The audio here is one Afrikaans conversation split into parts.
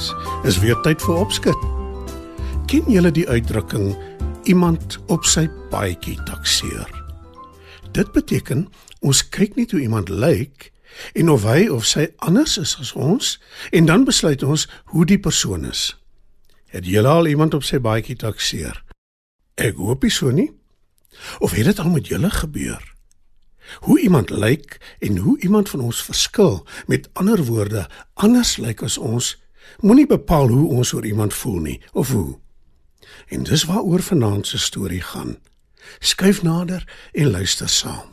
Maats. Is weer tyd vir opskud. Ken julle die uitdrukking iemand op sy paadjie takseer? Dit beteken ons kyk net hoe iemand lyk en of hy of sy anders is as ons en dan besluit ons hoe die persoon is. Het julle al iemand op sy paadjie takseer? Ek hoop nie so nie. Of het dit al met julle gebeur? Hoe iemand lyk en hoe iemand van ons verskil, met ander woorde, anders lyk as ons, moenie bepaal hoe ons oor iemand voel nie, of hoe. En dis waaroor vanaand se storie gaan. Skyf nader en luister saam.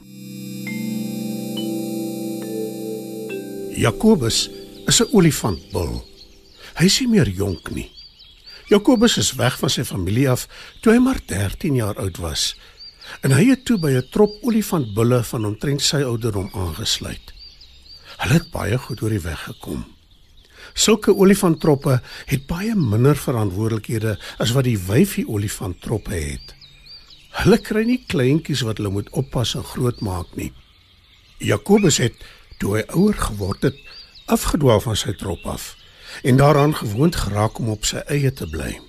Jakobus is 'n olifantbul. Hy is nie meer jonk nie. Jakobus is weg van sy familie af toe hy maar 13 jaar oud was en hy het toe by 'n trop olifantbulle van omtrent sy ouderdom aangesluit. Hulle het baie goed oor die weg gekom. Sulke olifanttroppe het baie minder verantwoordelikhede as wat die wyfie olifanttroppe het. Hulle kry nie kleintjies wat hulle moet oppas en grootmaak nie. Jakobus het toe hy ouer geword het, afgedwaal van sy trop af en daaraan gewoond geraak om op sy eie te bly.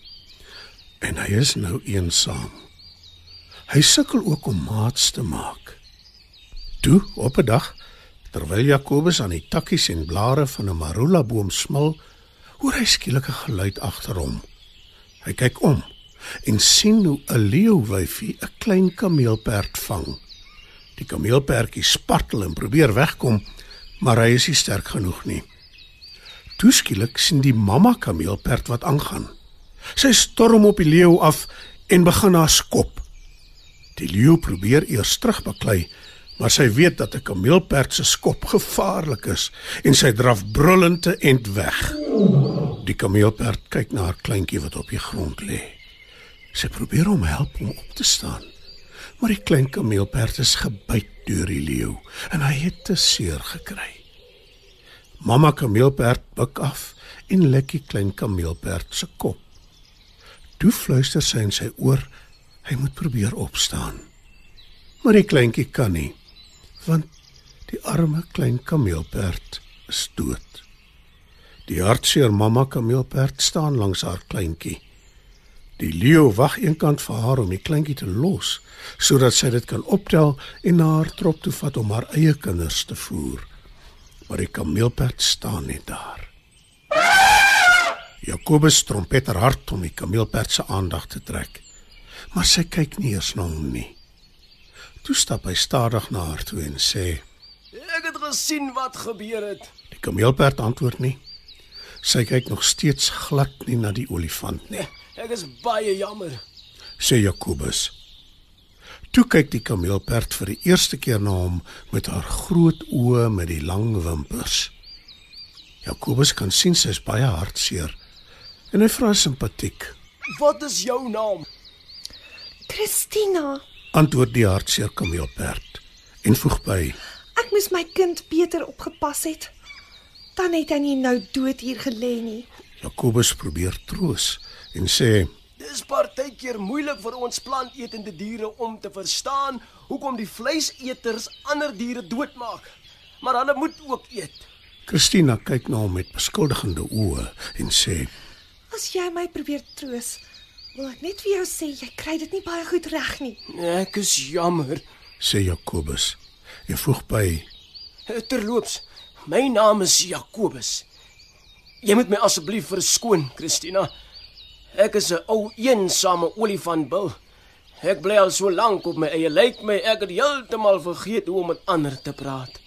En hy is nou eensaam. Hy sukkel ook om maats te maak. Toe op 'n dag, terwyl Jakobus aan die takkies en blare van 'n marula boom smil, hoor hy skielik 'n geluid agter hom. Hy kyk om en sien hoe 'n leeuwyfie 'n klein kameelperd vang. Die kameelperdjie spartel en probeer wegkom, maar hy is nie sterk genoeg nie. Toe skielik sien die mamma kameelperd wat aangaan. Sy storm op die leeu af en begin haar skop. Die leeu probeer eers terugbeklei, maar sy weet dat 'n kameelperd se skop gevaarlik is en sy draf brullend te end weg. Die kameelperd kyk na haar kleintjie wat op die grond lê. Sy probeer hom help om op te staan, maar die klein kameelperd is gebyt deur die leeu en hy het te seer gekry. Mamma kameelperd buig af en lek die klein kameelperd se kop. Toe fluister sy in sy oor Hy moet probeer opstaan. Maar die kleintjie kan nie, want die arme klein kameelperd is dood. Die hartseer mamma kameelperd staan langs haar kleintjie. Die leeu wag eenkant vir haar om die kleintjie te los, sodat sy dit kan optel en na haar trop toe vat om haar eie kinders te voer. Maar die kameelperd staan net daar. Jakobus trompeter hard om die kameelperd se aandag te trek maar sy kyk nie eers na hom nie. Toe stap hy stadig na haar toe en sê: "Ek het gesien wat gebeur het." Die kameelperd antwoord nie. Sy kyk nog steeds glad nie na die olifant nie. "Ek is baie jammer," sê Jakobus. Toe kyk die kameelperd vir die eerste keer na hom met haar groot oë met die lang wimpers. Jakobus kan sien sy is baie hartseer en hy vra simpatiek: "Wat is jou naam?" Christina, Antwoord die hartseer kameelperd en voeg by: ek moes my kind beter opgepas het. Dan het hy nie nou dood hier gelê nie. Jakobus probeer troos en sê: Dis partykeer moeilik vir ons plantetende diere om te verstaan hoekom die vleiseters ander diere doodmaak. Maar hulle moet ook eet. Christina kyk na hom met beskuldigende oë en sê: As jy my probeer troos, wil ek net vir jou sê jy kry dit nie baie goed reg nie. Ek is jammer. sê Jakobus. En voeg by: Terloops, my naam is Jakobus. Jy moet my asseblief verskoon, Christina. Ek is 'n ou eensame olifantbil. Ek bly al so lank op my eie lyk my ek het heeltemal vergeet hoe om met ander te praat.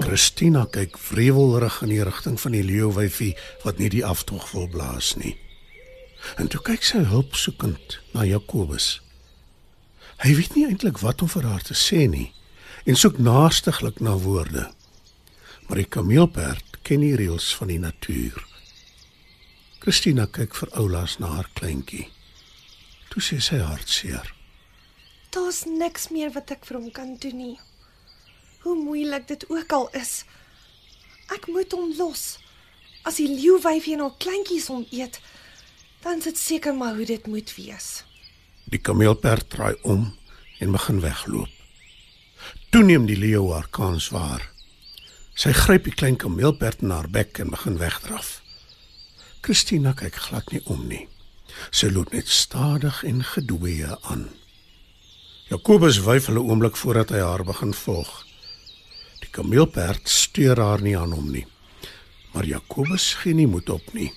Christina kyk wrevelrig in die rigting van die leeuwyfie wat nie die aftog wil blaas nie. En toe kyk sy hulpsoekend na Jakobus. Hy weet nie eintlik wat om vir haar te sê nie en soek naastiglik na woorde. Maar die kameelperd ken die reëls van die natuur. Christina kyk vir Oulaas na haar kleintjie. Toe sê sy hartseer. Daar's niks meer wat ek vir hom kan doen nie. Hoe moeilik dit ook al is. Ek moet hom los. As die leeuwyfie en haar kleintjies hom eet, dan is dit seker maar hoe dit moet wees. Die kameelperd draai om en begin wegloop. Toe neem die leeu haar kans waar. Sy gryp die klein kameelperd in haar bek en begin wegdraf. Christina kyk glad nie om nie. Sy loop net stadig en gedwee aan. Jakobus wyf hulle oomblik voordat hy haar begin volg. Die kameelperd steur haar nie aan hom nie. Maar Jakobus gee nie moed op nie.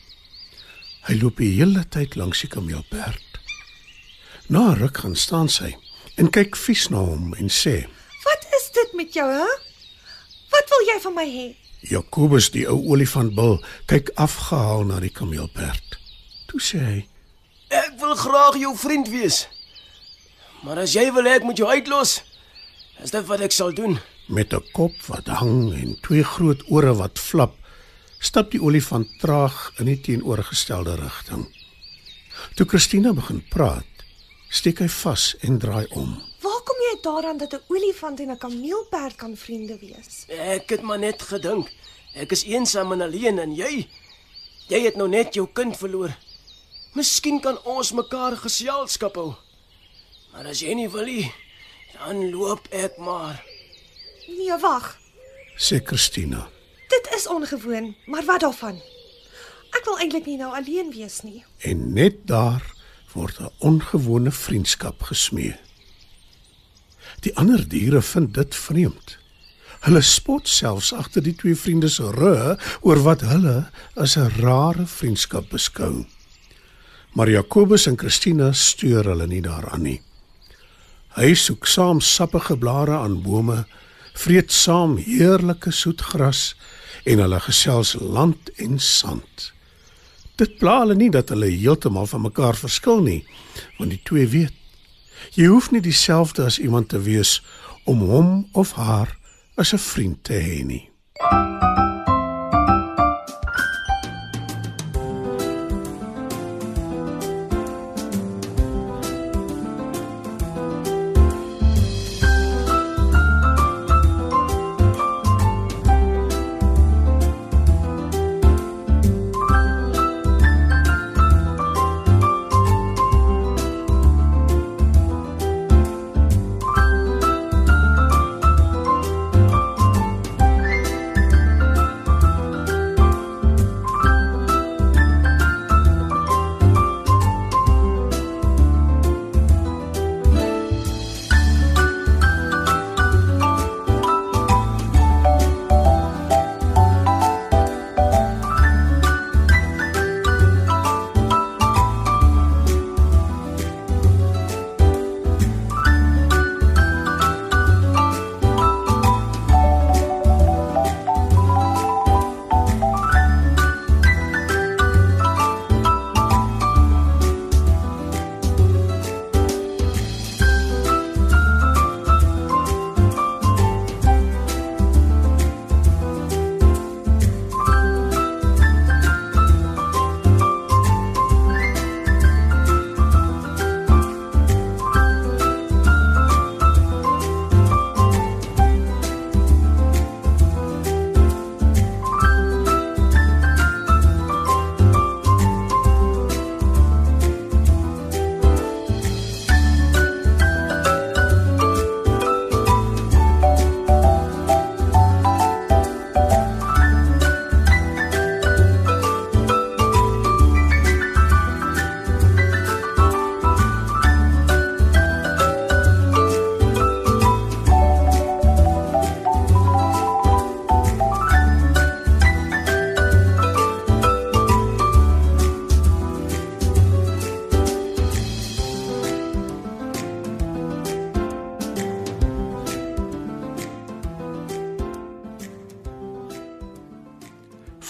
Hy loop die hele tyd langs die kameelperd. Na 'n ruk gaan staan sy en kyk vies na hom en sê: Wat is dit met jou, hè? Wat wil jy van my hê? Jakobus die ou olifantbil kyk afgehaal na die kameelperd. Toe sê hy: Ek wil graag jou vriend wees. Maar as jy wil hê ek moet jou uitlos, is dit wat ek sal doen. Met 'n kop wat hang en twee groot ore wat flap, stap die olifant traag in die teenoorgestelde rigting. Toe Christina begin praat, steek hy vas en draai om. Waar kom jy daaraan dat 'n olifant en 'n kameelperd kan vriende wees? Ek het maar net gedink. Ek is eensaam en alleen en jy jy het nou net jou kind verloor. Miskien kan ons mekaar geselskap hou. Maar as jy nie wil nie, dan loop ek maar. Nee, wag. Sê Christina. Dit is ongewoon, maar wat daarvan? Ek wil eintlik nie nou alleen wees nie. En net daar word 'n ongewone vriendskap gesmee. Die ander diere vind dit vreemd. Hulle spot selfs agter die twee vriende se rug oor wat hulle as 'n rare vriendskap beskou. Maar Jakobus en Christina steur hulle nie daaraan nie. Hy soek saam sappige blare aan bome, vreet saam heerlike soet gras en hulle gesels land en sand. Dit pla hulle nie dat hulle heeltemal van mekaar verskil nie, want die twee weet jy hoef nie dieselfde as iemand te wees om hom of haar as 'n vriend te hê nie.